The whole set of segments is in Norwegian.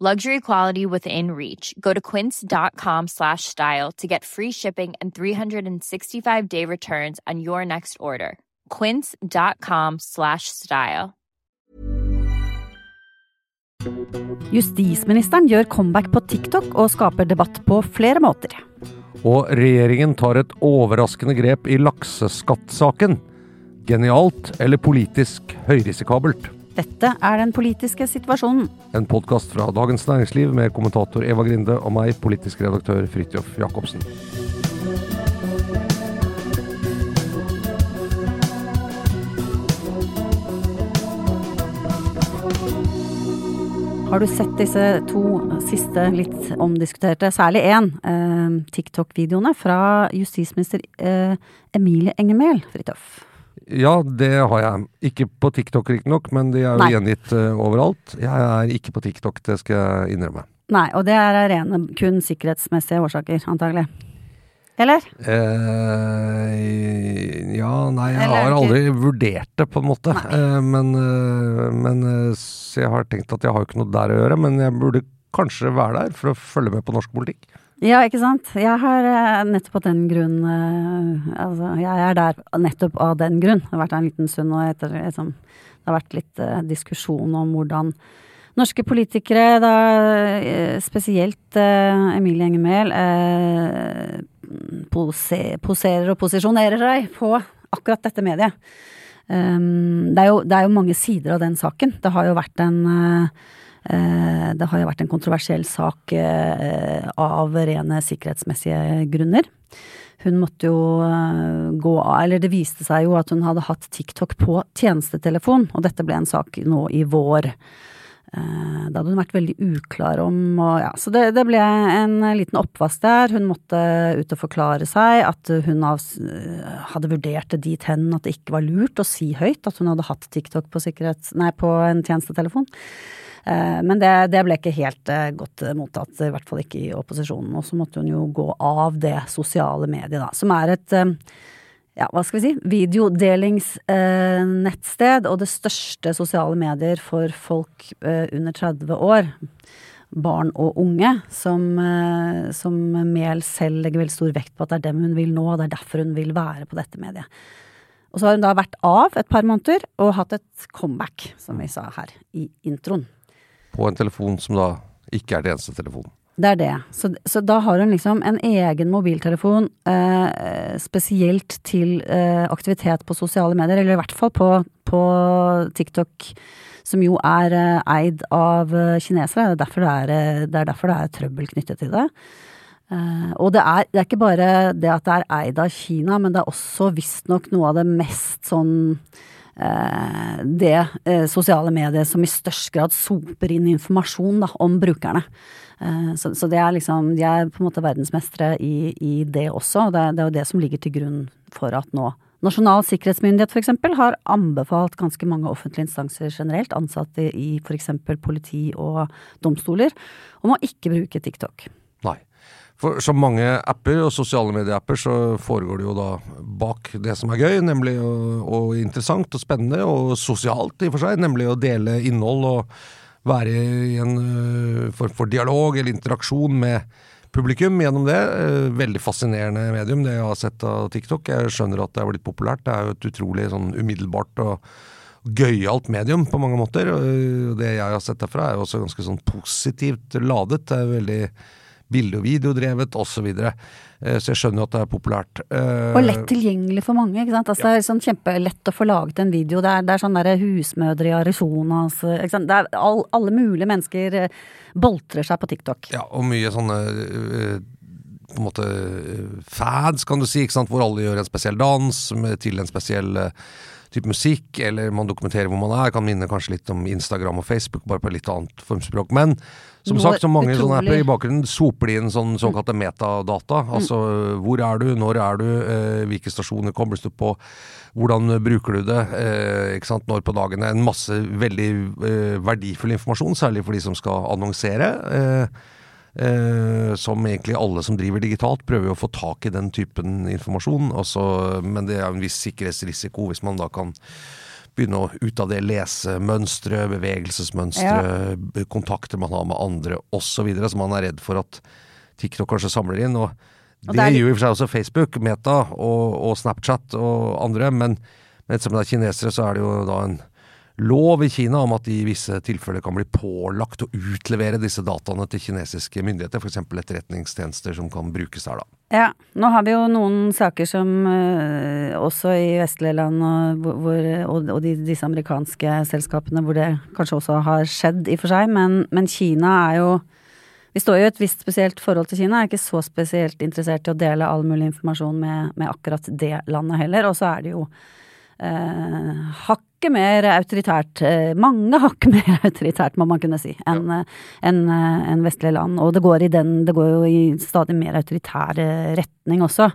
Luxury quality within reach. Go to quince.com slash style to get free shipping and 365 day returns on your next order. Quince.com slash style. Justisministeren gjør comeback på TikTok og skaper debatt på flere måter. Og regjeringen tar et overraskende grep i lakseskattsaken. Genialt eller politisk høyrisikabelt? Dette er den politiske situasjonen. En podkast fra Dagens Næringsliv med kommentator Eva Grinde og meg, politisk redaktør Fridtjof Jacobsen. Har du sett disse to siste litt omdiskuterte, særlig én, eh, TikTok-videoene fra justisminister eh, Emilie Enger Mehl, Fridtjof? Ja, det har jeg. Ikke på TikTok riktignok, men de er jo Nei. gjengitt uh, overalt. Jeg er ikke på TikTok, det skal jeg innrømme. Nei, og det er av rene kun sikkerhetsmessige årsaker, antagelig. Eller? Eh, ja, nei, jeg Eller er har aldri aldri vurdert det, på en måte. Eh, men eh, men eh, jeg har tenkt at jeg har jo ikke noe der å gjøre, men jeg burde kanskje være der for å følge med på norsk politikk. Ja, ikke sant. Jeg har eh, nettopp av den grunn eh, Altså, jeg er der nettopp av den grunn. Det har vært en liten stund, og etter liksom Det har vært litt eh, diskusjon om hvordan norske politikere, da spesielt Emilie Enger Mehl, eh, pose, poserer og posisjonerer seg på akkurat dette mediet. Um, det, er jo, det er jo mange sider av den saken. Det har jo vært en Det har jo vært en kontroversiell sak eh, av rene sikkerhetsmessige grunner. Hun måtte jo eh, gå av, eller det viste seg jo at hun hadde hatt TikTok på tjenestetelefon, og dette ble en sak nå i vår. Det hadde hun vært veldig uklar om og ja, Så det, det ble en liten oppvask der. Hun måtte ut og forklare seg at hun hadde vurdert det dit hen at det ikke var lurt å si høyt at hun hadde hatt TikTok på, nei, på en tjenestetelefon. Eh, Men det, det ble ikke helt eh, godt mottatt, i hvert fall ikke i opposisjonen. Og så måtte hun jo gå av det sosiale mediet, da, som er et eh, ja, hva skal vi si, videodelingsnettsted og det største sosiale medier for folk under 30 år. Barn og unge, som, som Mehl selv legger veldig stor vekt på at det er dem hun vil nå, og det er derfor hun vil være på dette mediet. Og så har hun da vært av et par måneder og hatt et comeback, som vi sa her i introen. På en telefon som da ikke er den eneste telefonen. Det er det. Så, så da har hun liksom en egen mobiltelefon eh, spesielt til eh, aktivitet på sosiale medier, eller i hvert fall på, på TikTok, som jo er eh, eid av eh, kinesere. Det er derfor det er, eh, det er derfor det er trøbbel knyttet til det. Eh, og det er, det er ikke bare det at det er eid av Kina, men det er også visstnok noe av det mest sånn det eh, sosiale mediet som i størst grad soper inn informasjon da, om brukerne. Eh, så, så det er liksom, de er på en måte verdensmestere i, i det også, og det, det er jo det som ligger til grunn for at nå Nasjonal sikkerhetsmyndighet eksempel har anbefalt ganske mange offentlige instanser generelt, ansatte i eksempel politi og domstoler, om å ikke bruke TikTok. For som mange apper og sosiale medieapper så foregår det jo da bak det som er gøy, nemlig og, og interessant og spennende og sosialt i og for seg, nemlig å dele innhold og være i en uh, form for dialog eller interaksjon med publikum gjennom det. Uh, veldig fascinerende medium, det jeg har sett av TikTok. Jeg skjønner at det er blitt populært. Det er jo et utrolig sånn umiddelbart og gøyalt medium på mange måter. og Det jeg har sett derfra er jo også ganske sånn positivt ladet. Det er veldig bilde- og videodrevet osv. Så. Eh, så jeg skjønner jo at det er populært. Og lett tilgjengelig for mange. ikke sant? Altså, ja. Det er sånn kjempelett å få laget en video. Det er, det er sånn der husmødre i Arizona altså, ikke sant? Det er all, Alle mulige mennesker eh, boltrer seg på TikTok. Ja, og mye sånne på en måte fads, kan du si, ikke sant? hvor alle gjør en spesiell dans til en spesiell type musikk, eller man dokumenterer hvor man er. Kan minne kanskje litt om Instagram og Facebook, bare på litt annet formspråk. Men som sagt, så mange sånne apper i bakgrunnen soper de inn sånn såkalte metadata. Mm. Altså hvor er du, når er du, eh, hvilke stasjoner kobles du på, hvordan bruker du det, eh, ikke sant, når på dagene. En masse veldig eh, verdifull informasjon, særlig for de som skal annonsere. Eh, som egentlig alle som driver digitalt, prøver å få tak i den typen informasjon. Altså, men det er en viss sikkerhetsrisiko hvis man da kan begynne å ut av det lese mønstre, bevegelsesmønstre, ja. kontakter man har med andre osv. Så man er redd for at TikTok kanskje samler inn. og det, det gjør i og for seg også Facebook, Meta og, og Snapchat og andre, men, men ettersom det er kinesere, så er det jo da en lov i Kina om at de i visse tilfeller kan bli pålagt å utlevere disse dataene til kinesiske myndigheter, f.eks. etterretningstjenester som kan brukes der, da. Ja, nå har vi jo noen saker som uh, også i vestlige land og, hvor, og, og de, disse amerikanske selskapene hvor det kanskje også har skjedd i og for seg, men, men Kina er jo vi står jo i et visst spesielt forhold til Kina, er ikke så spesielt interessert i å dele all mulig informasjon med, med akkurat det landet heller. Og så er det jo eh, hakket mer autoritært, eh, mange hakk mer autoritært, må man kunne si, enn ja. en, eh, en vestlige land. Og det går, i den, det går jo i stadig mer autoritær retning også.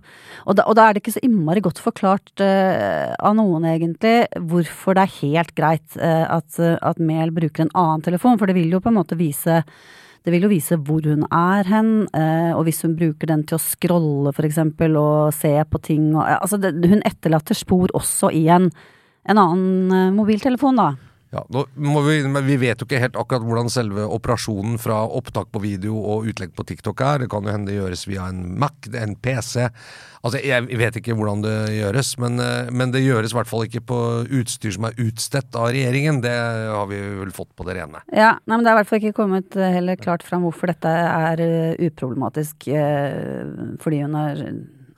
Og da, og da, er det ikke så innmari godt forklart eh, av noen, egentlig, hvorfor det er helt greit at, at Mehl bruker en annen telefon, for det vil jo på en måte vise det vil jo vise hvor hun er hen, eh, og hvis hun bruker den til å scrolle eksempel, og se på ting og Altså, det, hun etterlater spor også i en, en annen eh, mobiltelefon, da. Ja, vi, vi, vet jo ikke helt akkurat hvordan selve operasjonen fra opptak på video og utlegg på TikTok er. Det kan jo hende det gjøres via en Mac, en PC. Altså, Jeg vet ikke hvordan det gjøres, men, eh, men det gjøres i hvert fall ikke på utstyr som er utstedt av regjeringen. Det har vi vel fått på det rene. Ja, nei, men det er i hvert fall ikke kommet eh, heller klart fram hvorfor dette er eh, uproblematisk, fordi hun har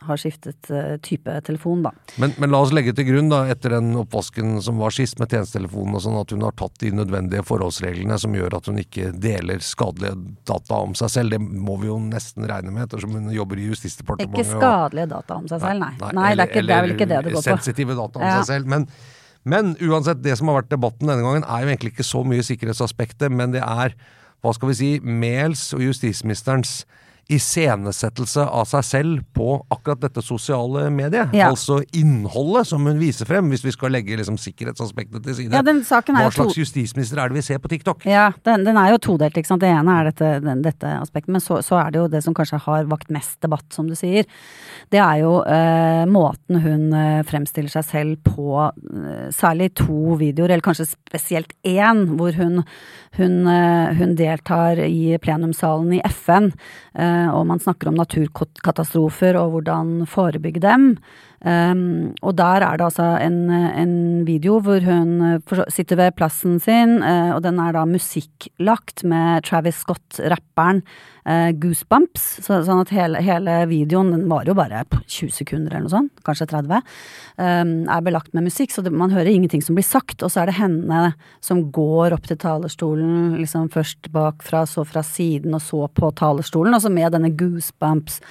har skiftet uh, type telefon, da. Men, men, la oss legge til grunn, da, etter den oppvasken som var sist med tjenestetelefonen, og sånn, at hun har tatt de nødvendige forholdsreglene som gjør at hun ikke deler skadelige data om seg selv. Det må vi jo nesten regne med, ettersom hun jobber i Justisdepartementet. Ikke skadelige data om seg selv, nei. Nei, nei, det, er ikke, det, er vel ikke det det går på. Sensitive data om ja. seg selv. men men uansett, det som har vært debatten denne gangen, er jo egentlig ikke så mye sikkerhetsaspektet, men det er, hva skal vi si, Mehls og justisministerens iscenesettelse av seg selv på akkurat dette sosiale mediet. Ja. Altså innholdet som hun viser frem, hvis vi skal legge liksom sikkerhetsaspektet til side. Ja, Hva slags justisminister er det vi ser på TikTok? Ja, den, den er jo todelt. ikke sant. Det ene er dette, den, dette aspektet, men så, så, er det jo det som kanskje har vakt mest debatt, som du sier. Det er jo eh, måten hun eh, fremstiller seg selv på, eh, særlig to videoer, eller kanskje spesielt én, hvor hun, hun, eh, hun deltar i plenumssalen i FN. Eh, og man snakker om naturkatastrofer og hvordan forebygge dem. Um, og der er det altså en, en video hvor hun eh, sitter ved plassen sin, uh, og den er da musikklagt med Travis Scott-rapperen uh, Goosebumps. Så, sånn at hele, hele, videoen, den varer jo bare 20 sekunder eller noe sånt, kanskje 30, um, er belagt med musikk, så det, man hører ingenting som blir sagt. Og så er det henne som går opp til talerstolen, liksom først bakfra, så fra siden, og så på talerstolen, så med denne Goosebumps.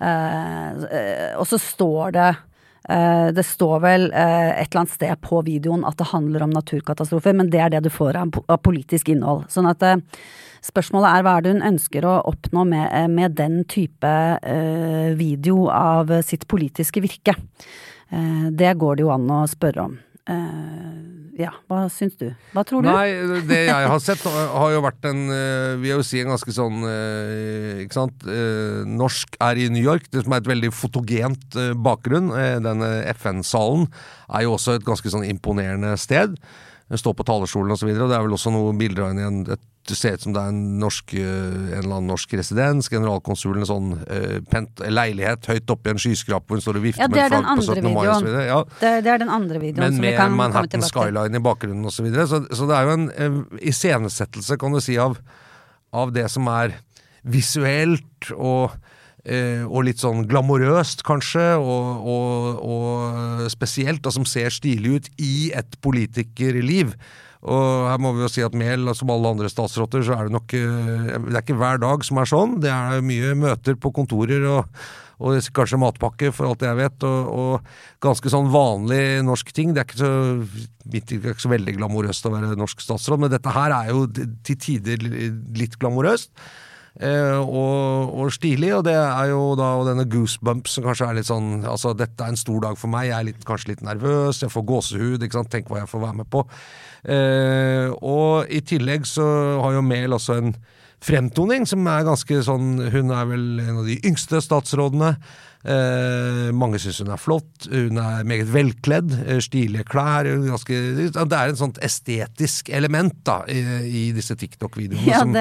Uh, og så står det Eh, det står vel eh, et eller annet sted på videoen at det handler om naturkatastrofer, men det er det du får av politisk innhold. Sånn at eh, spørsmålet er hva er det hun ønsker å oppnå med, med den type video av sitt politiske virke. Eh, det går det jo an å spørre om. Eh, ja, hva syns du? Hva tror du? Nei, det jeg har sett har jo vært en eh, vil jeg jo si en ganske sånn eh, Ikke sant. Norsk er i New York, det som er et veldig fotogent bakgrunn. Denne FN-salen er jo også et ganske sånn imponerende sted. Stå på talerstolen osv. Det er vel også noen bilder av en, et det ser ut som det er en, norsk, en eller annen norsk residens, generalkonsulen, en sånn uh, pent, leilighet høyt oppe i en skyskrape hvor hun står og vifter ja, med flagg på 17. mai osv. Ja. Det, det, er den andre videoen Men med Manhattan Skyline i bakgrunnen osv. Så, videre. så Så det er jo en uh, iscenesettelse, kan du si, av, av det som er visuelt og uh, og litt sånn glamorøst, kanskje, og, og, og spesielt, og som ser stilig ut i et politikerliv. Og her må vi jo si at Mehl, som alle andre statsråder, så er det nok eh, Det er ikke hver dag som er sånn. Det er mye møter på kontorer og, og kanskje matpakke, for alt jeg vet. Og, og ganske sånn vanlig norsk ting. Det er ikke så, det er ikke så veldig glamorøst å være norsk statsråd, men dette her er jo til tider litt glamorøst. Eh, og, og, stilig, og det er jo da denne goosebumps som kanskje er litt sånn Altså, dette er en stor dag for meg, jeg er litt, kanskje litt nervøs, jeg får gåsehud, ikke sant, tenk hva jeg får være med på. Eh, og i tillegg så har jo Mehl også en fremtoning som er ganske sånn Hun er vel en av de yngste statsrådene. Eh, mange syns hun er flott, hun er meget velkledd, eh, stilige klær ganske, Det er et sånt estetisk element da, i, i disse TikTok-videoene ja, som,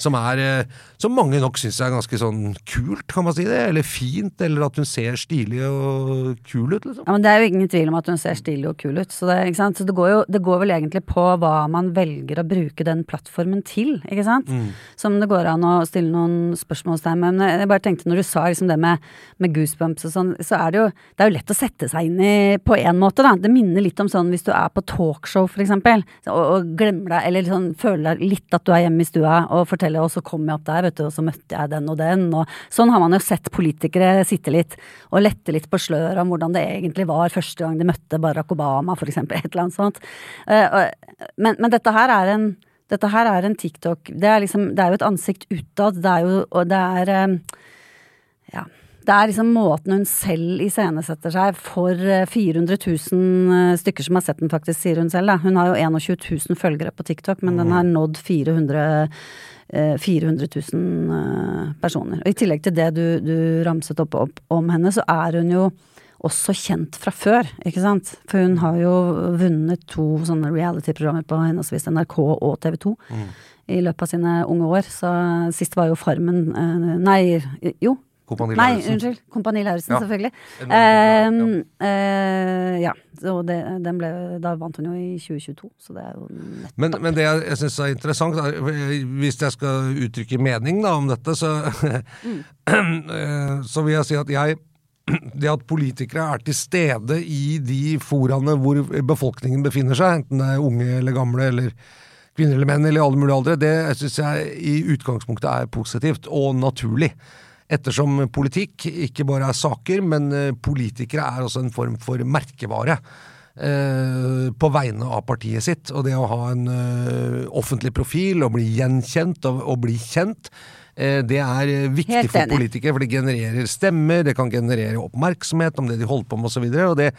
som, er eh, Som mange nok syns er ganske sånn kult, kan man si det? Eller fint, eller at hun ser stilig og kul ut, liksom. Ja, men Det er jo ingen tvil om at hun ser stilig og kul ut. Så det, så det, går, jo, det går vel egentlig på hva man velger å bruke den plattformen til, ikke sant? Mm. Som det går an å stille noen spørsmålstegn med. Men jeg bare tenkte når du sa liksom det med, med Gud goosebumps og sånn, så er det jo Det er jo lett å sette seg inn i på en måte, da. Det minner litt om sånn hvis du er på talkshow, for eksempel, og, og glemmer deg, eller sånn føler deg litt at du er hjemme i stua og forteller, og så kom jeg opp der, vet du, og så møtte jeg den og den, og sånn har man jo sett politikere sitte litt og lette litt på sløret om hvordan det egentlig var første gang de møtte Barack Obama, for eksempel, et eller annet sånt. Uh, men, men dette her er en dette her er en TikTok. Det er, liksom, det er jo et ansikt utad. Det er jo Og det er um, Ja. Det er liksom måten hun selv iscenesetter seg for 400 eh, 000 eh, stykker som har sett den, faktisk, sier hun selv. Da. Hun har jo 21 000 følgere på TikTok, men den har nådd 400 400 000 personer. Og I tillegg til det du, du ramset opp, opp, om henne, så er hun jo også kjent fra før, ikke sant. For hun har jo vunnet to sånne reality-programmer på henholdsvis NRK og TV 2 mm. i løpet av sine unge år. Så sist var jo Farmen eh, Nei, jo, Kompani Nei, unnskyld. Kompani Lauritzen, ja. selvfølgelig. Uh, uh, ja. Det, den ble, da vant hun jo i 2022, så det er jo nettopp Men, men det jeg, jeg syns er interessant, er, hvis jeg skal uttrykke mening da, om dette, så, mm. så vil jeg si at jeg det at politikere er til stede i de foraene hvor befolkningen befinner seg, enten det er unge eller gamle eller kvinner eller menn eller alle mulige aldre, det syns jeg i utgangspunktet er positivt og naturlig. Ettersom politikk ikke bare er saker, men eh, politikere er også en form for merkevare. Eh, på vegne av partiet sitt. Og det å ha en uh, offentlig profil og bli gjenkjent og, og bli kjent, det er viktig for politikere. For det genererer stemmer, det kan generere oppmerksomhet om det de holder på med osv. Og, så og det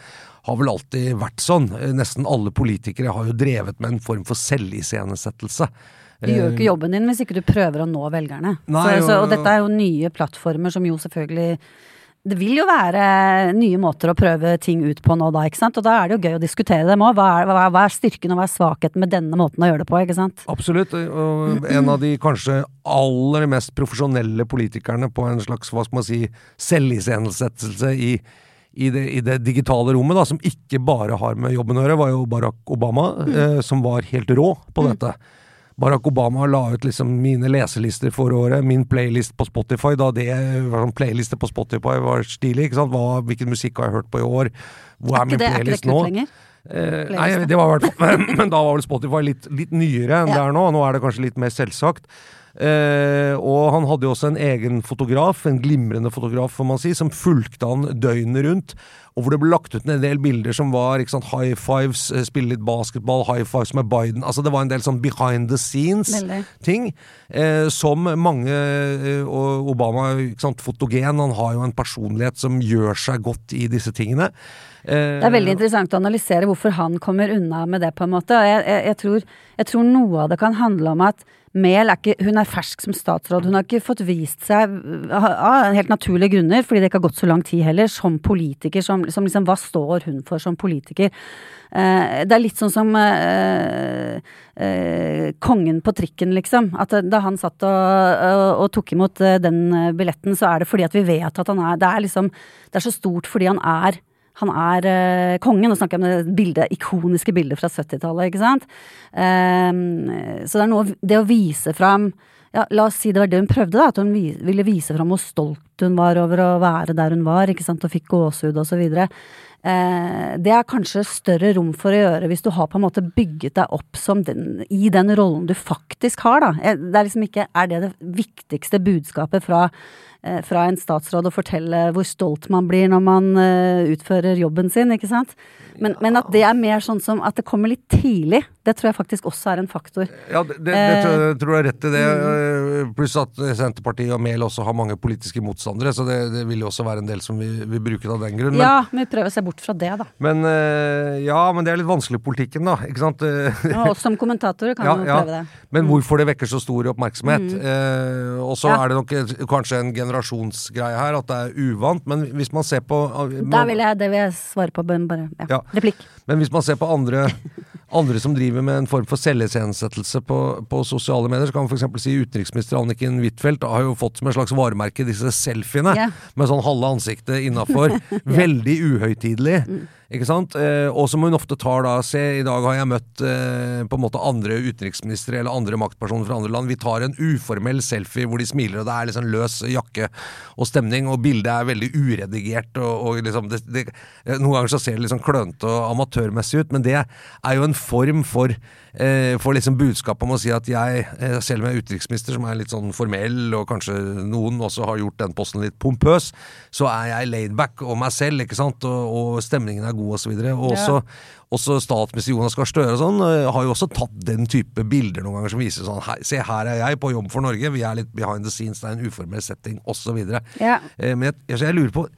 har vel alltid vært sånn. Nesten alle politikere har jo drevet med en form for selviscenesettelse. Du gjør jo ikke jobben din hvis ikke du prøver å nå velgerne. Nei, så, så, og dette er jo nye plattformer som jo selvfølgelig det vil jo være nye måter å prøve ting ut på nå da, ikke sant. Og da er det jo gøy å diskutere dem òg. Hva, hva, hva, er styrken og hva er svakheten med denne måten å gjøre det på, ikke sant. Absolutt. Og en av de kanskje aller mest profesjonelle politikerne på en slags, hva skal man si, selviscenesettelse i i i det, digitale rommet, da, som ikke bare har med jobben å gjøre, var jo Barack Obama, mm. eh, som var helt rå på mm. Barack Obama la ut liksom mine leselister for året, min playlist på Spotify, da det var sånn playliste på Spotify var stilig. ikke sant? Hva, hvilken musikk har jeg hørt på i år? Hvor er, er min det, playlist nå? Er lenger? Eh, nei, det var i hvert fall Men da var vel Spotify litt, litt nyere enn ja. det er nå. Nå er det kanskje litt mer selvsagt. Eh, og han hadde jo også en egen fotograf, en glimrende fotograf, får man si, som fulgte han døgnet rundt. Og hvor det ble lagt ut en del bilder som var sant, high fives, eh, spille litt basketball, high fives med Biden. Altså Det var en del sånn behind the scenes-ting. Eh, som mange Og Obama sant, fotogen, han har jo en personlighet som gjør seg godt i disse tingene. Det er veldig interessant å analysere hvorfor han kommer unna med det, på en måte. Jeg, jeg, jeg, tror, jeg tror, noe av det kan handle om at Mehl er ikke Hun er fersk som statsråd. Hun har ikke fått vist seg, av helt naturlige grunner, fordi det ikke har gått så lang tid heller, som politiker. Som, som liksom Hva står hun for som politiker? Eh, det er litt sånn som eh, eh, kongen på trikken, liksom. At da han satt og, og, og tok imot den billetten, så er det fordi at vi vet at han er Det er liksom Det er så stort fordi han er han er eh, kongen. Nå snakker jeg om det bildet, ikoniske bildet fra 70-tallet, ikke sant. Eh, så det er noe Det å vise fram ja, La oss si det var det hun prøvde, da. At hun vi, ville vise fram hvor stolt hun var over å være der hun var, ikke sant, og fikk gåsehud og så videre. Eh, det er kanskje større rom for å gjøre hvis du har på en måte bygget deg opp den, i den rollen du faktisk har, da. Eh, det er liksom ikke Er det det viktigste budskapet fra fra en statsråd å fortelle hvor stolt man blir når man eh, utfører jobben sin, ikke sant. Men, ja. men, at det er mer sånn som at det kommer litt tidlig, det tror jeg faktisk også er en faktor. Ja, det, det, det tror, jeg, tror jeg er rett i det. Mm. Pluss at Senterpartiet og Mehl også har mange politiske motstandere, så det, det vil jo også være en del som vi, vi bruker av den grunn. Men, ja, men vi prøver å se bort fra det, da. Men ja, men det er litt vanskelig i politikken, da. Ikke sant? Ja, oss som kommentatorer kan ja, jo prøve det. Men mm. hvorfor det vekker så stor oppmerksomhet. Mm. Eh, og så er det nok kanskje en generasjonsgreie her, at det er uvant. Men hvis man ser på man, vil jeg, Det vil jeg svare på, bare ja. replikk. Men hvis man ser på andre, andre som driver med en form for selviscenesettelse på, på, sosiale medier, så kan man f.eks. si utenriksminister Anniken Huitfeldt har jo fått som en slags varemerke disse selfiene yeah. med sånn halve ansiktet innafor. yeah. Veldig uhøytidelig. Mm. Ikke sant? Eh, og som hun ofte tar da Se, i dag har jeg møtt eh, på en måte andre utenriksministre eller andre maktpersoner fra andre land. Vi tar en uformell selfie hvor de smiler, og det er liksom løs jakke og stemning, og bildet er veldig uredigert. og, og liksom det, det, Noen ganger så ser det liksom klønete og amatørmessig ut, men det er jo en form for eh, for liksom budskapet om å si at jeg, eh, selv om jeg er utenriksminister, som er litt sånn formell, og kanskje noen også har gjort den posten litt pompøs, så er jeg laidback og meg selv, ikke sant, og, og stemningen er god, og så. Og også, også statsminister Jonas Gahr Støre og sånn eh, har jo også tatt den type bilder noen ganger som viser sånn Se, her er jeg på jobb for Norge, vi er litt behind the scenes, det er en uformell setting, osv. Ja. Eh, men jeg, jeg lurer på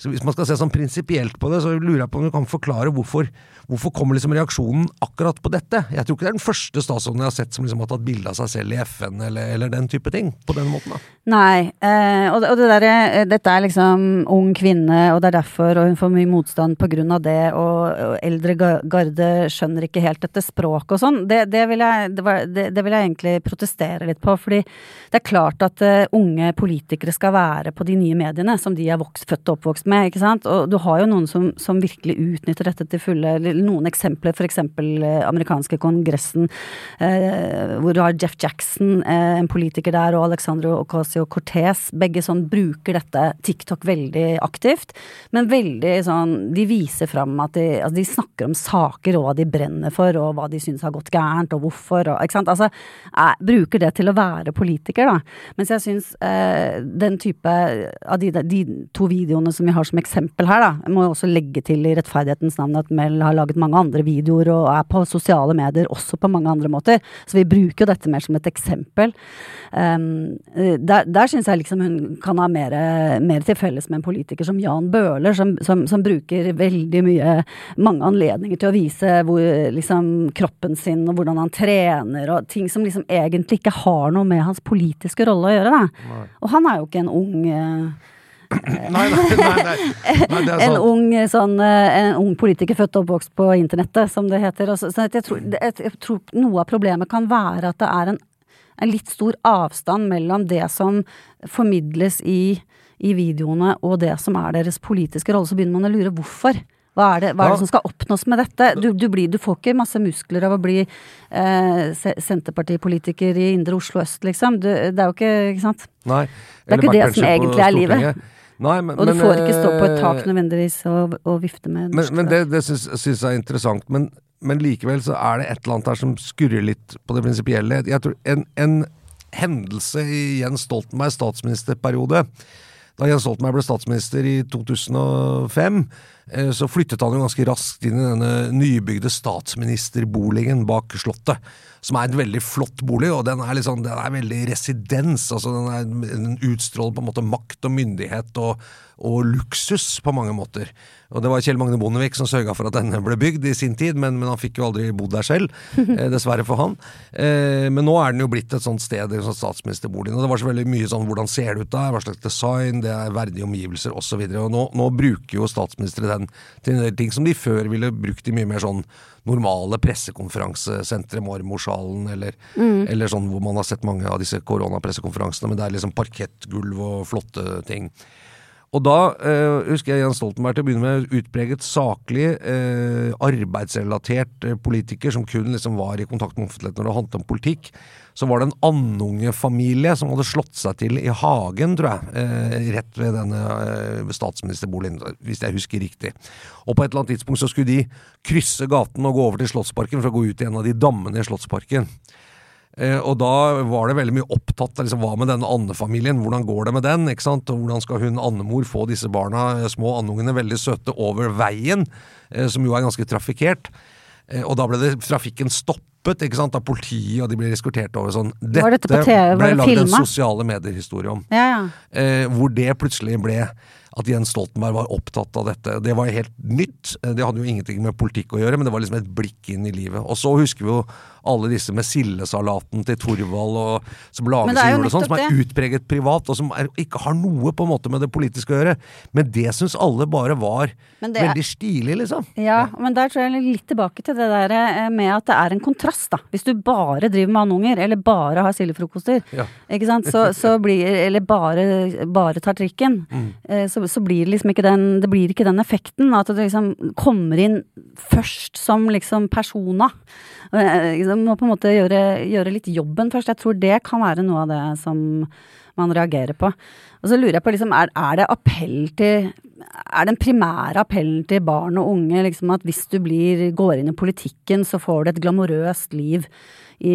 så Hvis man skal se sånn prinsipielt på det, så lurer jeg på om du kan forklare hvorfor Hvorfor kommer liksom reaksjonen akkurat på dette? Jeg tror ikke det er den første statsråden jeg har sett som liksom har tatt bilde av seg selv i FN, eller, eller, den type ting. På den måten, da. Nei, eh, og, det der, eh, dette er liksom ung kvinne, og det er derfor, og hun får mye motstand av det, og, og eldre garde skjønner ikke helt dette språket og sånn. Det, det, vil jeg, det, det, vil jeg egentlig protestere litt på, fordi det er klart at uh, unge politikere skal være på de nye mediene som de er vokst, født og oppvokst med, ikke sant. Og du har jo noen som, som virkelig utnytter dette til fulle noen eksempler, f.eks. Eh, amerikanske kongressen, eh, hvor du har Jeff Jackson, eh, en politiker der, og Alexandro Ocasio-Cortez. Begge sånn bruker dette TikTok veldig aktivt, men veldig sånn De viser fram at de, altså de snakker om saker og hva de brenner for, og hva de syns har gått gærent, og hvorfor, og ikke sant. Altså, jeg bruker det til å være politiker, da. Mens jeg syns eh, den type av de, de, to videoene som vi har som eksempel her, da, jeg må også legge til i rettferdighetens navn at Mel har laget mange andre videoer og er på sosiale medier også på mange andre måter. Så vi bruker jo dette mer som et eksempel. Um, der der syns jeg liksom hun kan ha mer, mer til felles med en politiker som Jan Bøhler, som, som, som, bruker veldig mye mange anledninger til å vise hvor, liksom, kroppen sin og hvordan han trener og ting som liksom egentlig ikke har noe med hans politiske rolle å gjøre. Da. Og han er jo ikke en ung nei, nei, nei, nei. en, ung, sånn, eh, en ung politiker født og oppvokst på internettet, som det heter. Så, så jeg, tror, jeg, tror, noe av problemet kan være at det er en, en litt stor avstand mellom det som formidles i, i videoene og det som er deres politiske rolle. Så begynner man å lure hvorfor. Hva er, det, hva er det, som skal oppnås med dette? Du, du, blir, du, får ikke masse muskler av å bli eh, Senterpartipolitiker i Indre Oslo øst, liksom. Du, det er jo ikke Ikke sant? Nei. Det er ikke det som egentlig er livet. Nei, men, og du men, får ikke stå på et tak eh, nødvendigvis og, og vifte med Men, men det, det syns jeg er interessant. Men, men, likevel så er det et eller annet her som skurrer litt på det prinsipielle. Jeg tror en, en hendelse i Jens Stoltenbergs statsministerperiode. Da Jens Stoltenberg ble statsminister i 2005, eh, så flyttet han jo ganske raskt inn i denne nybygde statsministerboligen bak Slottet. Som er en veldig flott bolig, og den er, liksom, den er veldig residens. altså Den, er, den utstråler på en måte makt og myndighet og, og luksus på mange måter. Og det var Kjell Magne Bondevik som sørga for at denne ble bygd i sin tid, men, men han fikk jo aldri bodd der selv, eh, dessverre for han. Eh, men nå er den jo blitt et sånt sted, sånn statsministerboligen. Og det var så veldig mye sånn hvordan ser det ut der, hva slags design, det er verdige omgivelser osv. Nå, nå bruker jo statsministre den til en del ting som de før ville brukt i mye mer sånn normale pressekonferansesentre, Marmorsalen, eller, eller sånn hvor man har sett mange av disse koronapressekonferansene, men det er liksom parkettgulv og flotte ting. Og da eh, husker jeg Jens Stoltenberg til å begynne med utpreget saklig, eh, arbeidsrelatert eh, politiker som kun liksom var i kontakt med offentligheten når det handlet om politikk. Så var det en andungefamilie som hadde slått seg til i hagen, tror jeg. Eh, rett ved denne eh, statsministerboligen, hvis jeg husker riktig. Og på et eller annet tidspunkt så skulle de krysse gaten og gå over til Slottsparken for å gå ut i en av de dammene i Slottsparken. Eh, og da var det veldig mye opptatt av liksom, hva med denne andefamilien, hvordan går det med den? ikke sant? Og hvordan skal hun andemor få disse barna, eh, små andungene, veldig søte, over veien, eh, som jo er ganske trafikkert. Og da ble det, trafikken stoppet ikke sant, av politiet, og de ble eskortert over sånn. Dette, Var dette på TV? Ble det lagd en sosiale medier-historie om. Ja, ja. Eh, hvor det plutselig ble at Jens Stoltenberg var opptatt av dette. Det var helt nytt. Det hadde jo ingenting med politikk å gjøre, men det var liksom et blikk inn i livet. Og så husker vi jo alle disse med sildesalaten til Thorvald og, som lages i jul og sånn, som er utpreget privat, og som er, ikke har noe på en måte med det politiske å gjøre. Men det syns alle bare var er- veldig stilig, liksom. Ja, men der tror jeg litt tilbake til det der eh, med at det er en kontrast, da. Hvis du bare driver med andunger, eller bare har sildefrokoster, Ja. ikke sant, så, så blir Eller bare, bare tar trikken, Mm. eh, så, så blir det liksom ikke den Det blir ikke den effekten. At du liksom kommer inn først som liksom persona. Eh, liksom Må på en måte gjøre, gjøre litt jobben først. Jeg tror det kan være noe av det som man reagerer på. Og så lurer jeg på, liksom, er, er det appell til Er den primære appellen til barn og unge liksom at hvis du blir, går inn i politikken, så får du et glamorøst liv i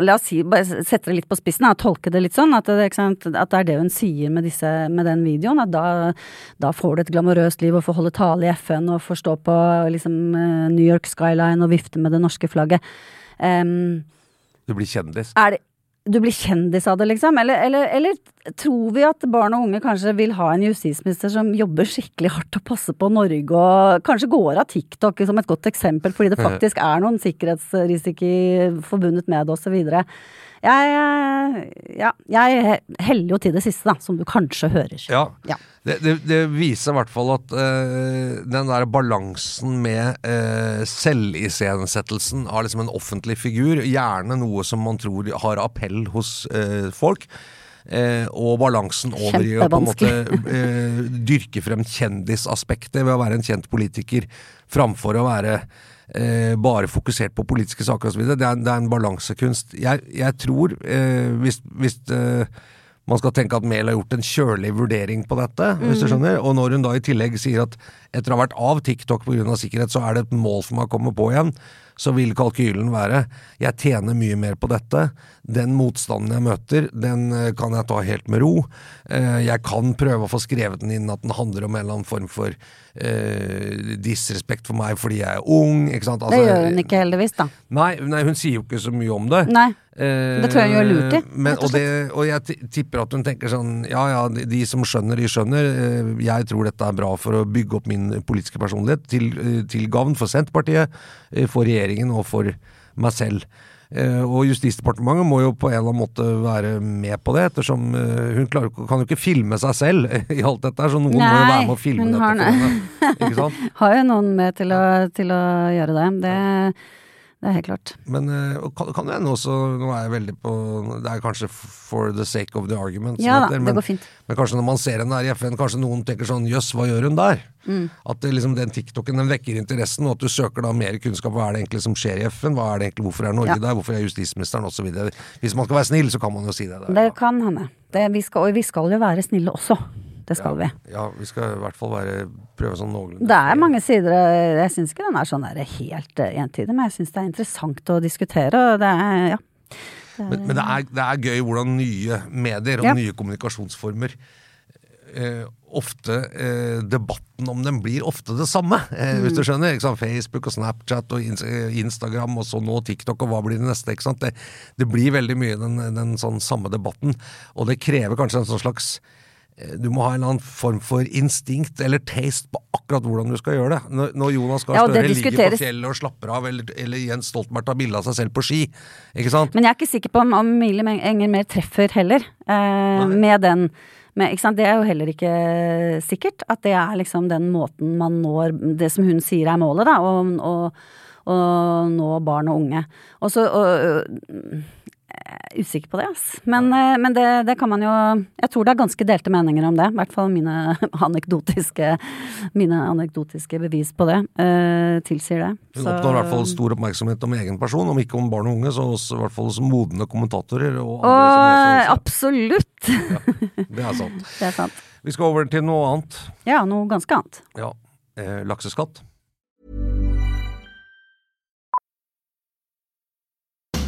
La oss si, sette det litt på spissen, og tolke det litt sånn, at det, sant, at det er det hun sier med, disse, med den videoen. At da, da får du et glamorøst liv og får holde tale i FN og får stå på liksom, New York Skyline og vifte med det norske flagget. Em, Du blir kjendis. er det, du blir kjendis av det, liksom? Eller, eller, eller tror vi at barn og unge kanskje vil ha en justisminister som jobber skikkelig hardt og passer på Norge, og kanskje går av TikTok som et godt eksempel, fordi det faktisk er noen sikkerhetsrisiko forbundet med det, osv. Jeg, ja, jeg heller jo til det siste, da, som du kanskje hører. Ja. Ja. Det, det, det viser i hvert fall at eh, den der balansen med uh, selviscenesettelsen av liksom en offentlig figur, gjerne noe som man tror har appell hos eh, folk, eh, og balansen over i å på en måte eh, dyrke frem kjendisaspektet ved å være en kjent politiker, framfor å være eh, bare fokusert på politiske saker osv. Det, er- det er en balansekunst. Jeg, jeg tror, eh, hvis, hvis eh, man skal tenke at Mehl har gjort en kjølig vurdering på dette, hvis du skjønner. Og når hun da i tillegg sier at etter å ha vært av TikTok pga. sikkerhet, så er det et mål for meg å komme på igjen, så vil kalkylen være jeg tjener mye mer på dette. Den motstanden jeg møter, den eh, kan jeg ta helt med ro. Eh, Jeg kan prøve å få skrevet den inn at den handler om en eller annen form for eh, disrespekt for meg fordi jeg er ung. Sant? Det Altså, gjør hun ikke heldigvis, da. Nei, nei, hun sier jo ikke så mye om det. Nei. Eh, Det tror jeg hun gjør lurt i, Men, og det, og jeg tipper at hun tenker sånn Ja ja, de, de som skjønner, de skjønner. Eh, Jeg tror dette er bra for å bygge opp min politiske personlighet til, eh, til gavn for Senterpartiet, for regjeringen og for meg selv. Eh, Og Justisdepartementet må jo på en eller annen måte være med på det, ettersom eh, hun klarer, kan jo ikke filme seg selv i alt dette, så noen må jo være med å filme dette. har henne? Har jo noen med til å, til å gjøre det. det. Det er helt klart. Men eh, kan, kan det hende også Nå er jeg veldig på Det er kanskje for the sake of the argument. Ja da, heter, det går fint. men kanskje når man ser henne der i FN, kanskje noen tenker sånn Jøss, hva gjør hun der? Mm. At det, liksom, den TikToken den vekker interessen, og at du søker da mer kunnskap. Hva er det egentlig som skjer i FN? Hva er det egentlig, Hvorfor er Norge Ja. der? Hvorfor er justisministeren osv.? Hvis man skal være snill, så kan man jo si det. Der, Det kan hende. Det, vi skal, og vi skal jo være snille også. Det skal vi. Ja, vi skal i hvert fall være, prøve sånn noenlunde. Det er mange sider Jeg syns ikke den er sånn der helt eh, entydig, men jeg syns det er interessant å diskutere. Og det er, ja. Men, men det, er, det er gøy hvordan nye medier og Ja. nye kommunikasjonsformer eh, ofte eh, Debatten om dem blir ofte det samme, eh, hvis du skjønner. Ikke sant? Facebook og Snapchat og eh, Instagram og så nå TikTok, og hva blir det neste? Det, det blir veldig mye den, den sånn samme debatten, og det krever kanskje en sånn slags eh, du må ha en eller annen form for instinkt eller taste på akkurat hvordan du skal gjøre det. Når, når Jonas Gahr Ja, Støre ligger på fjellet og slapper av, eller, eller Jens Stoltenberg tar bilde av seg selv på ski, ikke sant? Men jeg er ikke sikker på om, om Emilie Enger mer treffer heller, eh, med den med? Det er jo heller ikke sikkert at det er liksom den måten man når det som hun sier er målet, da, å nå barn og unge. Og så er usikker på det, ass. Men, eh, men det, det kan man jo Jeg tror det er ganske delte meninger om det. I hvert fall mine anekdotiske, mine anekdotiske bevis på det uh, tilsier det. Hun oppnår i hvert fall stor oppmerksomhet om egen person, om ikke om barn og unge, så også, i hvert fall som modne kommentatorer og andre Og leser absolutt! Ja, Det er sant. Det er sant. Vi skal over til noe annet. Ja, noe ganske annet. Ja, eh, lakseskatt.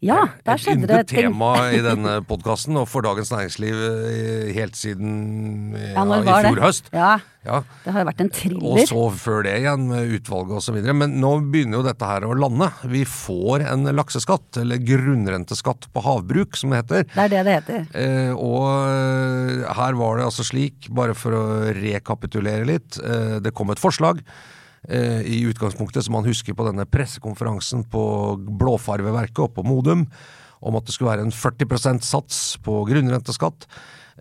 Ja, der Et skjedde det ting. tema i denne podkasten, og for Dagens Næringsliv eh, helt siden ja, Ja, i fjor høst. Ja, Ja. det har jo vært en Og så før det igjen, med utvalget osv. Men nå begynner jo dette her å lande. Vi får en lakseskatt, eller grunnrenteskatt på havbruk, som det heter. Det er det det heter. Eh, og eh, her var det altså slik, bare for å rekapitulere litt, eh, det kom et forslag eh, i utgangspunktet som man husker på denne pressekonferansen på Blåfarveverket oppe på Modum, om at det skulle være en 40% sats på grunnrenteskatt.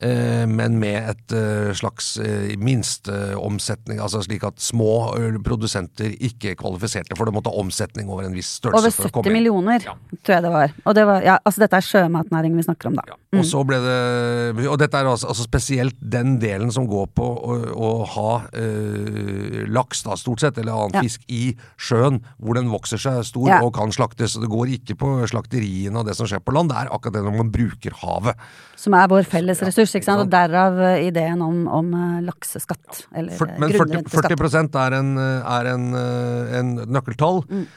eh, Men med et eh, slags minsteomsetning, altså slik at små produsenter ikke kvalifiserte for det, måtte ha omsetning over en viss størrelse. Over for å 70 komme millioner, Ja. tror jeg det var. Og det var, ja, altså dette er sjømatnæring vi snakker om, da. Og så ble det Og dette er altså, altså spesielt den delen som går på å, å ha øh, laks, da, stort sett, eller annen Ja. fisk i sjøen, hvor den vokser seg stor Ja. og kan slaktes. Det går ikke på slakteriene og det som skjer på land, det er akkurat det når man bruker havet. Som er vår felles ressurs, ikke sant. Og derav eh, ideen om, om eh, lakseskatt. Eller For, men 40, grunnrenteskatt. 40 er, en, er en, en nøkkeltall. Mm.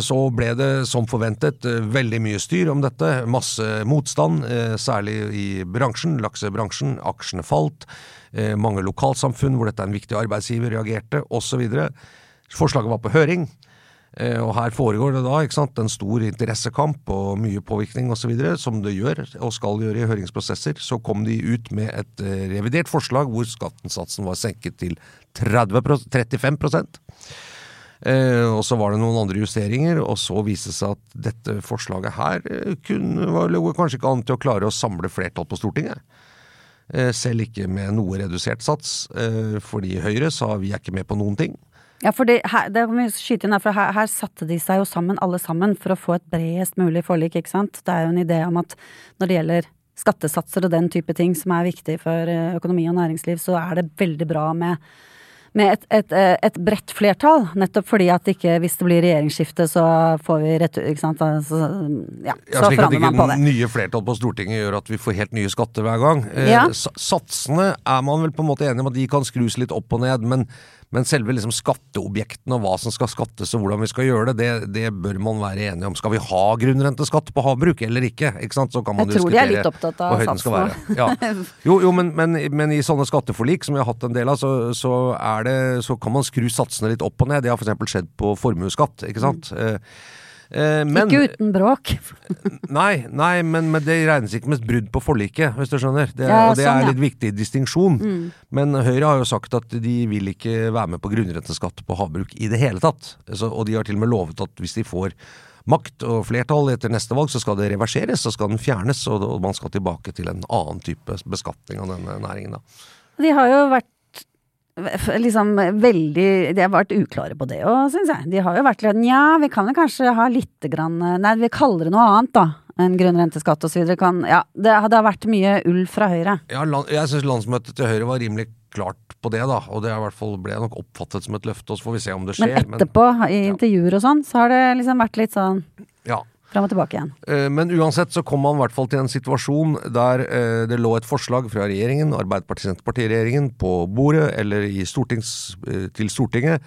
Så ble det som forventet veldig mye styr om dette. Masse motstand, eh, særlig i bransjen, laksebransjen. Aksjene falt. Eh, Mange lokalsamfunn hvor dette er en viktig arbeidsgiver reagerte, osv. Forslaget var på høring. Eh, Og her foregår det da ikke sant, en stor interessekamp og mye påvirkning osv., som det gjør og skal gjøre i høringsprosesser. Så kom de ut med et eh, revidert forslag hvor skattensatsen var senket til 30, 35 Eh, og så var det noen andre justeringer, og så viste det seg at dette forslaget her eh, kunne, var, kanskje ikke an til å klare å samle flertall på Stortinget. Eh, selv ikke med noe redusert sats, eh, fordi Høyre sa vi er ikke med på noen ting. Ja, for det, her, det skyte inn her, for her, her satte de seg jo sammen, alle sammen, for å få et bredest mulig forlik, ikke sant. Det er jo en idé om at når det gjelder skattesatser og den type ting som er viktig for eh, økonomi og næringsliv, så er det veldig bra med med et, et, eh, et bredt flertall. Nettopp fordi at ikke, hvis det blir regjeringsskifte, så får vi rett Ikke sant. Så, ja, Ja, så forandrer man på det. nye flertall på Stortinget gjør at vi får helt nye skatter hver gang. Eh, Ja. sa- Satsene er man vel på en måte enig om at de kan skrus litt opp og ned, men, men selve liksom skatteobjektene og hva som skal skattes og hvordan vi skal gjøre det, det, det bør man være enige om. Skal vi ha grunnrenteskatt på havbruk eller ikke? ikke sant? Så kan man Jeg tror de er litt opptatt av satsene. Ja. Jo, jo men, men, men i sånne skatteforlik som vi har hatt en del av, så, så, det, så kan man skru satsene litt opp og ned. Det har f.eks. skjedd på formuesskatt, ikke sant. Eh, eh, men- Ikke uten bråk. Nei, nei men, men det regnes ikke med brudd på forliket, hvis du skjønner. Det, Ja, og det sånn, er ja. litt viktig distinksjon. Mm. Men Høyre har jo sagt at de vil ikke være med på grunnrenteskatt på havbruk i det hele tatt. Så, og de har til og med lovet at hvis de får makt og flertall etter neste valg, så skal det reverseres, så skal den fjernes, og, og man skal tilbake til en annen type beskatning av denne næringen. Da. De har jo vært liksom veldig De har vært uklare på det òg, syns jeg. De har jo vært litt Nja, vi kan jo kanskje ha lite grann Nei, vi kaller det noe annet, da. Enn grunnrenteskatt og så videre. Kan, ja, det, det har vært mye ull fra Høyre. Ja, land, jeg syns landsmøtet til Høyre var rimelig klart på det, da. Og det i hvert fall, ble nok oppfattet som et løfte, og så får vi se om det skjer. Men etterpå, i intervjuer og sånn, så har det liksom vært litt sånn ja. Fram og tilbake igjen. Eh, Men uansett så kom man i hvert fall til en situasjon der eh, det lå et forslag fra regjeringen, Arbeiderparti-Senterparti-regjeringen, på bordet eller stortings, eh, til Stortinget.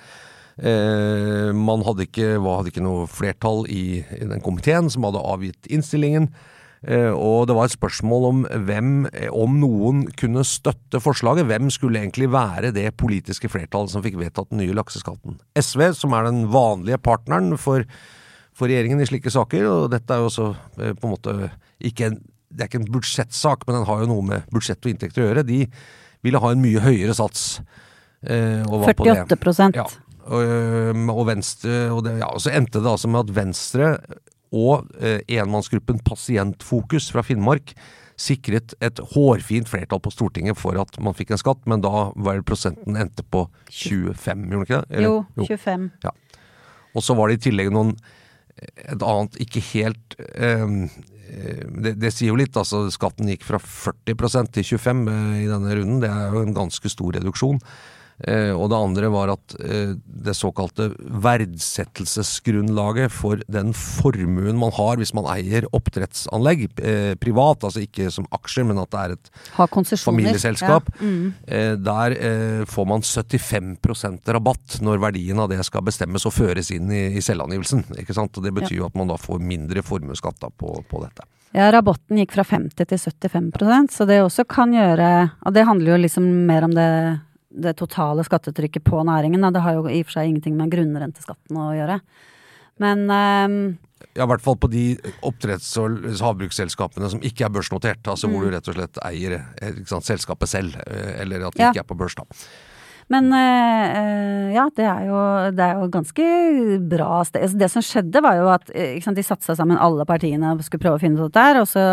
Man hadde ikke, hadde ikke noe flertall i, i den komiteen som hadde avgitt innstillingen. Og det var et spørsmål om hvem, om noen kunne støtte forslaget. Hvem skulle egentlig være det politiske flertallet som fikk vedtatt den nye lakseskatten? SV, som er den vanlige partneren for for regjeringen i slike saker, og dette er jo også eh, på en måte ikke en, det er ikke en budsjettsak, men den har jo noe med budsjett og inntekter å gjøre. De ville ha en mye høyere sats. eh, og var på det. 48 Ja. Og, og Venstre og, det, ja, så endte det altså med at Venstre og eh, enmannsgruppen Pasientfokus fra Finnmark sikret et hårfint flertall på Stortinget for at man fikk en skatt, men da var prosenten endte på 25, gjorde den ikke det? Eller? Jo, 25. Ja. Og så var det i tillegg noen et annet ikke helt eh, det, det sier jo litt, altså skatten gikk fra 40% til 25 eh, i denne runden. Det er jo en ganske stor reduksjon. Eh, og det andre var at eh, det såkalte verdsettelsesgrunnlaget for den formuen man har hvis man eier oppdrettsanlegg eh, privat, altså ikke som aksjer, men at det er et familieselskap, Ja. Mm. der får man 75% rabatt når verdien av det skal bestemmes og føres inn i, i selvangivelsen. ikke sant? Og Det betyr jo at man da får mindre formuesskatt på, på dette. Ja, rabatten gikk fra 50 til 75% så det også kan gjøre Og det handler jo liksom mer om det, det totale skattetrykket på næringen. Det har jo i og for seg ingenting med grunnrenteskatten å gjøre. Men um, Ja, I hvert fall på de oppdretts- og havbruksselskapene som ikke er børsnotert. Altså hvor Mm. du rett og slett eier eh, sant, selskapet selv, eh, eller at det Ja. ikke er på børs. da. Men eh, ja, det er, jo, det er jo ganske bra sted. Altså, Det som skjedde var jo at eh, sant, de seg sammen alle partiene og skulle prøve å finne ut dette. Og så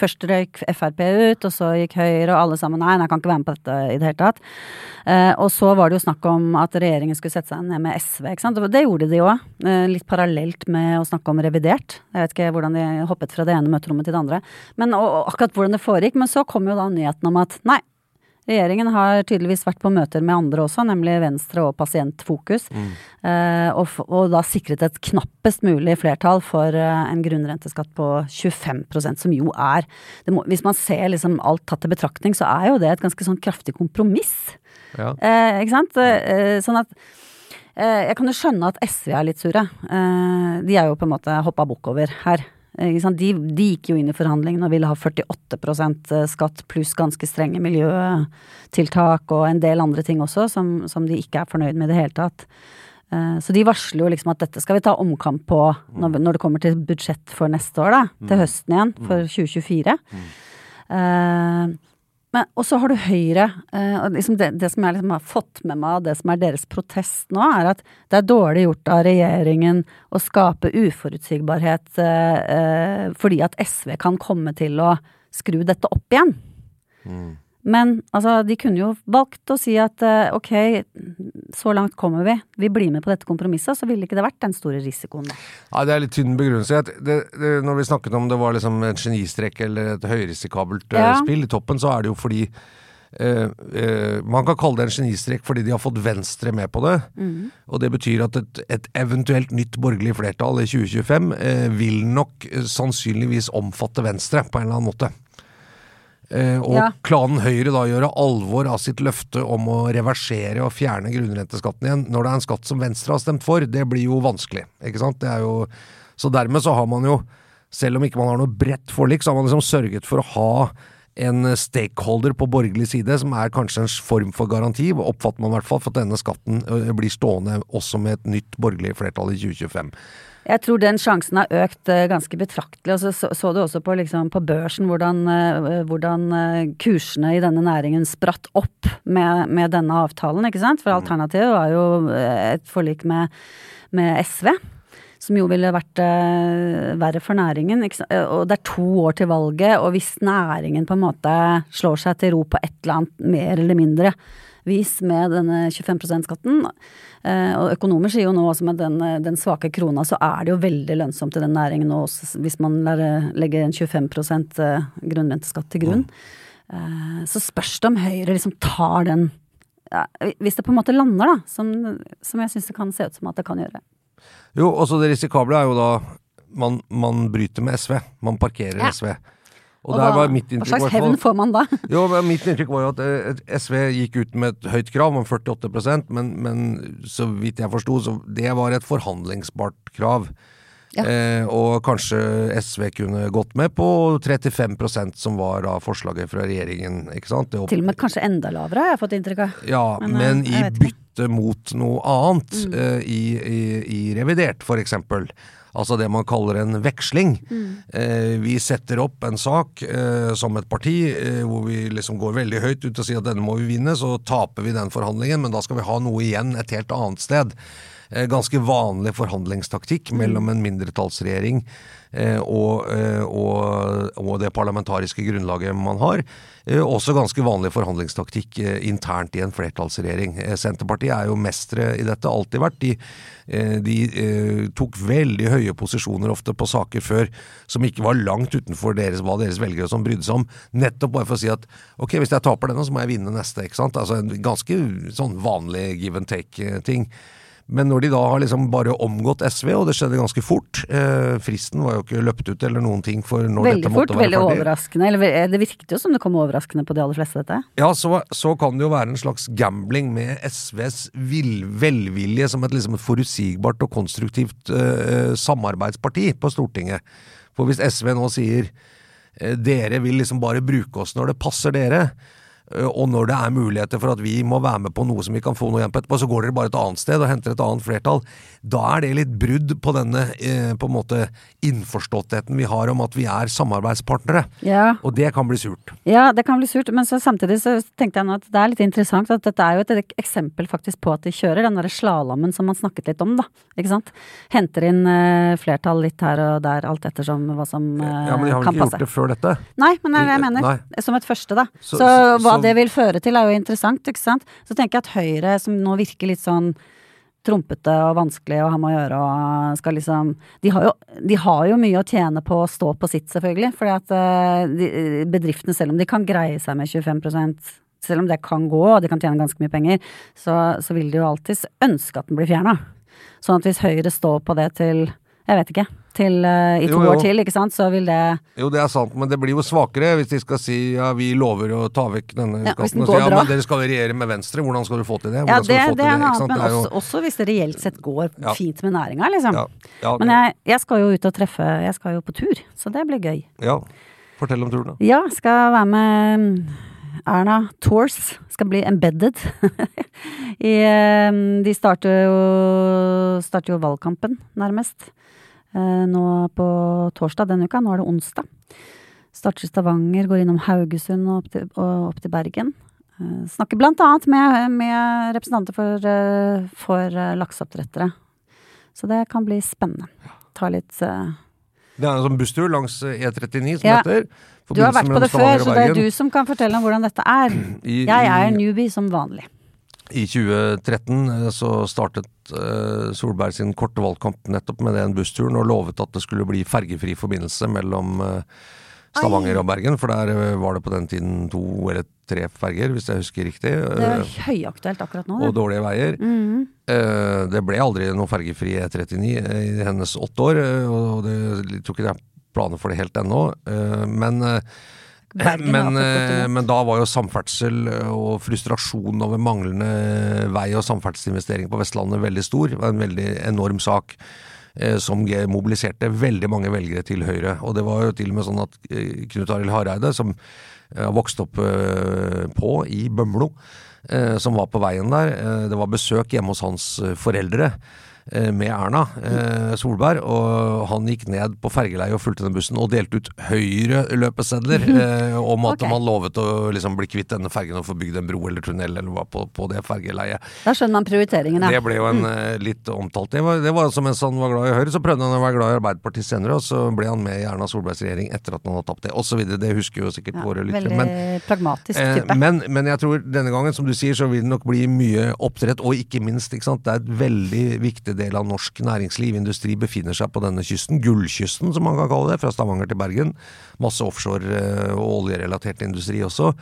først røyk Frp ut, og så gikk Høyre og alle sammen nei, nei, jeg kan ikke være med på dette i det hele tatt. Eh, og så var det jo snakk om at regjeringen skulle sette seg ned med SV, ikke sant. Det gjorde de òg. Litt parallelt med å snakke om revidert. Jeg vet ikke hvordan de hoppet fra det ene møterommet til det andre. Men og, og akkurat hvordan det foregikk. Men så kom jo da nyheten om at nei, Regjeringen har tydeligvis vært på møter med andre også, nemlig Venstre og Pasientfokus. mm. og, og da sikret et knappest mulig flertall for eh, en grunnrenteskatt på 25% som jo er det må, Hvis man ser liksom alt tatt til betraktning, så er jo det et ganske sånn kraftig kompromiss. Ja. Eh, ikke sant? Eh, sånn at eh, Jeg kan jo skjønne at SV er litt sure. Eh, de er jo på en måte hoppa bukk over her. Eh? De, de gikk jo inn i forhandlingene og ville ha 48% skatt pluss ganske strenge miljøtiltak og en del andre ting også, som, som de ikke er fornøyd med i det hele tatt. Eh, Så de varsler jo liksom at dette skal vi ta omkamp på når, når det kommer til budsjett for neste år, da. Til høsten igjen, for 2024. Mm. Og så har du Høyre. eh, og liksom det, det som jeg liksom har fått med meg av det som er deres protest nå, er at det er dårlig gjort av regjeringen å skape uforutsigbarhet eh, eh, fordi at SV kan komme til å skru dette opp igjen. Men altså, de kunne jo valgt å si at eh, ok, så langt kommer vi, vi blir med på dette kompromisset, så ville ikke det vært den store risikoen da. Ja, Det er litt tynn begrunnelse. Det, det, når vi snakket om det var liksom en genistrek eller et høyrisikabelt eh, Ja. spill i toppen, så er det jo fordi Eh, eh, man kan kalle det en genistrek fordi de har fått Venstre med på det. Og det betyr at et, et eventuelt nytt borgerlig flertall i 2025 eh, vil nok sannsynligvis omfatte Venstre på en eller annen måte. Eh, og Ja. klanen Høyre da gjøre alvor av sitt løfte om å reversere og fjerne grunnrenteskatten igjen, når det er en skatt som Venstre har stemt for, det blir jo vanskelig. ikke sant? Det er jo, så dermed så har man jo, selv om ikke man har noe bredt forlik, så har man liksom sørget for å ha en stakeholder på borgerlig side, som er kanskje en form for garanti, oppfatter man i hvert fall, for at denne skatten blir stående også med et nytt borgerlig flertall i 2025. Jeg tror den sjansen har økt eh, ganske betraktelig. og så, så, så du også på, liksom, på børsen hvordan, eh, hvordan eh, kursene i denne næringen spratt opp med, med denne avtalen, ikke sant? For alternativet var jo eh, et forlik med, med SV. Som jo ville vært eh, verre for næringen. Eh, Og det er to år til valget, og hvis næringen på en måte slår seg til ro på et eller annet mer eller mindre vis med denne 25 %-skatten, eh, og økonomer sier jo nå også med den, eh, den svake krona, så er det jo veldig lønnsomt i den næringen nå, hvis man legger en 25 eh, grunnrenteskatt til grunn. Eh, Så spørs det om Høyre liksom tar den Hvis det på en måte lander, da, som, som jeg syns det kan se ut som at det kan gjøre. Jo, også det risikable er jo da man, man bryter med SV. Man parkerer Ja. SV. Og, Og der hva, var mitt hva slags i hevn får man da? Jo, men Mitt inntrykk var jo at eh, SV gikk ut med et høyt krav om 48% men, men så vidt jeg forsto, så det var et forhandlingsbart krav. Ja. Eh, og kanskje SV kunne gått med på 35 som var da forslaget fra regjeringen. ikke sant? Til og med kanskje enda lavere, har jeg fått inntrykk av. ja, Men, men, eh, i vet ikke. Mm. Bytte mot noe annet, eh, i, i, i revidert for eksempel. Altså det man kaller en veksling. Mm. Eh, vi setter opp en sak eh, som et parti hvor vi liksom går veldig høyt ut og sier at denne må vi vinne, så taper vi den forhandlingen, men da skal vi ha noe igjen et helt annet sted. Eh, ganske vanlig forhandlingstaktikk mellom en mindretallsregjering eh, og, eh, og, og det parlamentariske grunnlaget man har. Også ganske vanlig forhandlingstaktikk internt i en flertallsregjering. Senterpartiet er jo mestere i dette, alltid vært. De, de tok veldig høye posisjoner ofte på saker før som ikke var langt utenfor deres, hva deres velgere som brydde seg om. Nettopp bare for å si at ok, hvis jeg taper denne, så må jeg vinne neste. ikke sant? Altså En ganske sånn vanlig give and take-ting. Men når de da har liksom bare omgått SV, og det skjedde ganske fort eh, Fristen var jo ikke løpt ut eller noen ting for når Veldig dette fort, måtte være veldig ferdig. overraskende. Eller det virket jo som det kom overraskende på de aller fleste, dette. Ja, så, så kan det jo være en slags gambling med SVs vil, velvilje som et, liksom et forutsigbart og konstruktivt eh, samarbeidsparti på Stortinget. For hvis SV nå sier eh, dere vil liksom bare bruke oss når det passer dere, eh, og når det er muligheter for at vi må være med på noe som vi kan få noe igjen på etterpå, så går dere bare et annet sted og henter et annet flertall. Da er det litt brudd på denne eh, på en måte innforståttheten vi har om at vi er samarbeidspartnere. Ja. Og det kan bli surt. Ja, det kan bli surt, men så samtidig så tenkte jeg nå at det er litt interessant at dette er jo et eksempel faktisk på at de kjører den derre slalåmen som man snakket litt om, da. Ikke sant? Henter inn eh, flertall litt her og der, alt ettersom hva som kan eh, Ja, men de har vel kan ikke passe. gjort det før dette? Nei, men det er det jeg mener. nei. Som et første, da. Så- Så, så- hva så- det vil føre til er jo interessant, ikke sant. Så tenker jeg at Høyre, som nå virker litt sånn trompete og vanskelig å ha med å gjøre og skal liksom De har jo, de har jo mye å tjene på å stå på sitt, selvfølgelig. Fordi at eh, de, bedriftene, selv om de kan greie seg med 25 selv om det kan gå, og de kan tjene ganske mye penger, så, så vil de jo alltids ønske at den blir fjerna. Sånn at hvis Høyre står på det til, jeg vet ikke, til eh, i to Jo, jo. år til, ikke sant, så vil det Jo, det er sant, men det blir jo svakere hvis de skal si ja, vi lover å ta vekk denne Ja, hvis skatten. den Og si ja, men dere skal regjere med Venstre, hvordan skal du få til det? Ja, Hvordan det, du det er noe annet, men Det jo- også, også hvis det reelt sett går Ja. fint med næringa, liksom. Ja, men jeg, jeg skal jo ut og treffe Jeg skal jo på tur, så det blir gøy. Ja, fortell om turen, da. Ja, skal være med mm, Erna Tours. Skal bli embedded. I, eh, de starter jo, starter jo valgkampen, nærmest. Eh, Nå på torsdag denne uka. Nå er det onsdag. Starter i Stavanger, går innom Haugesund og opp til, og opp til Bergen. Eh, Snakker blant annet med, med representanter for, eh, for lakseoppdrettere. Så det kan bli spennende. Ta litt Det er en sånn busstur langs eh, E39 som Ja. heter. Du har vært på det før, så det er du som kan fortelle om hvordan dette er. I- Jeg er newbie som vanlig. I 2013 eh, så startet eh, Solberg sin korte valgkamp nettopp med den bussturen, og lovet at det skulle bli fergefri forbindelse mellom, eh, Stavanger og Bergen, for der var det på den tiden to eller tre ferger, hvis jeg husker riktig. Det er høyaktuelt akkurat nå. og dårlige veier. Mhm. Eh, Det ble aldri noe fergefri E39 i hennes åtte år, og det, tok tror ikke det er planer for det helt ennå. Men, men, eh, men da var jo samferdsel og frustrasjon over manglende vei- og samferdselsinvesteringer på Vestlandet veldig stor. Det var en veldig enorm sak eh, som mobiliserte veldig mange velgere til Høyre. Og det var jo til og med sånn at eh, Knut Arild Hareide, som har vokst opp på i Bømlo, som var på veien der. Det var besøk hjemme hos hans foreldre med Erna eh, Solberg, og han gikk ned på fergeleiet og fulgte den bussen og delte ut Høyre-løpesedler eh, om at okay. man lovet å liksom bli kvitt denne fergen og få bygd en bro eller tunnel eller hva på, på det fergeleiet. Da skjønner man prioriteringen, Det ble jo en mm. litt omtalt Det var, det var altså mens han var glad i Høyre, så prøvde han å være glad i Arbeiderpartiet senere, og så ble han med i Erna Solbergs regjering etter at han hadde tapt det, osv. Det husker jo sikkert ja våre lyttere. Men, pragmatisk eh, men, men jeg tror denne gangen, som du sier, så vil det nok bli mye oppdrett, og ikke minst, ikke sant. Det er et veldig viktig del av norsk næringsliv, industri, befinner seg på denne kysten. Gullkysten, som man kan kalle det, fra Stavanger til Bergen. Masse offshore eh, og oljerelatert industri også.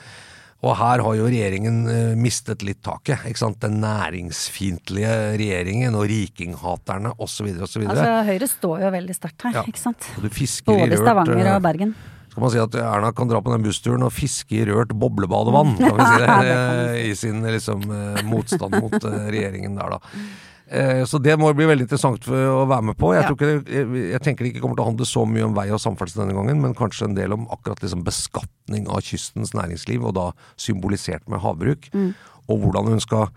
Og her har jo regjeringen eh, mistet litt taket. ikke sant? Den næringsfiendtlige regjeringen og rikinghaterne osv. osv. Altså, Høyre står jo veldig sterkt her, Ja. ikke sant. Både Stavanger eh, og Bergen. skal man si at Erna kan dra på den bussturen og fiske i rørt boblebadevann, kan vi si det, i sin liksom, motstand mot regjeringen der, da. Eh, Så det må bli veldig interessant å være med på. Jeg, Ja. tror ikke jeg, jeg tenker det ikke kommer til å handle så mye om vei og samferdsel denne gangen, men kanskje en del om akkurat liksom beskatning av kystens næringsliv, og da symbolisert med havbruk. Mm. Og hvordan hun skal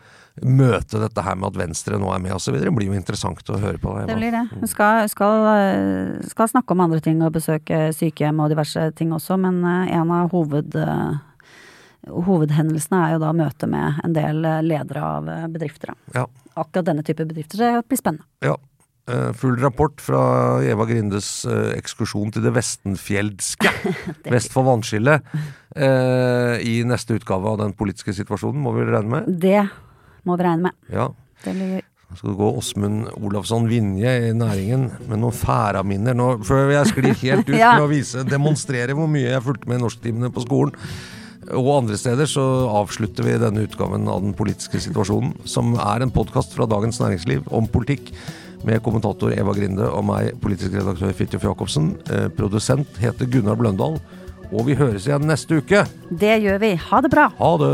møte dette her med at Venstre nå er med osv. Det blir jo interessant å høre på. Det blir det. Hun skal, skal, eh, skal snakke om andre ting og besøke sykehjem og diverse ting også, men eh, en av hoved, hovedhendelsene er jo da møte med en del ledere av bedrifter. Ja. Akkurat denne type bedrifter, så det blir spennende. Ja. Eh, Full rapport fra Eva Grindes eh, ekskursjon til det vestenfjeldske, vest for vannskillet, eh, i neste utgave av Den politiske situasjonen, må vi regne med. Det må vi regne med. Ja. Det blir gøy skal gå Åsmund Olafsson Vinje i næringen med noen færaminner. Nå før jeg sklir helt ut med å vise, demonstrere hvor mye jeg fulgte med i norsktimene på skolen. Og andre steder så avslutter vi denne utgaven av Den politiske situasjonen, som er en podkast fra Dagens Næringsliv om politikk, med kommentator Eva Grinde og meg, politisk redaktør Fridtjof Jacobsen. Eh, produsent heter Gunnar Bløndal. Og vi høres igjen neste uke. Det gjør vi. Ha det bra! Ha det!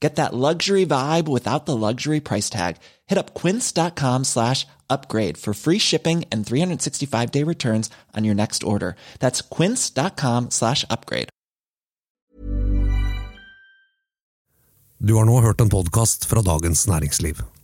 Get that luxury vibe without the luxury price tag. Hit up quince.com slash upgrade for free shipping and 365 day returns on your next order. That's quince.com slash upgrade. Du har nå hørt en podkast fra Dagens Næringsliv.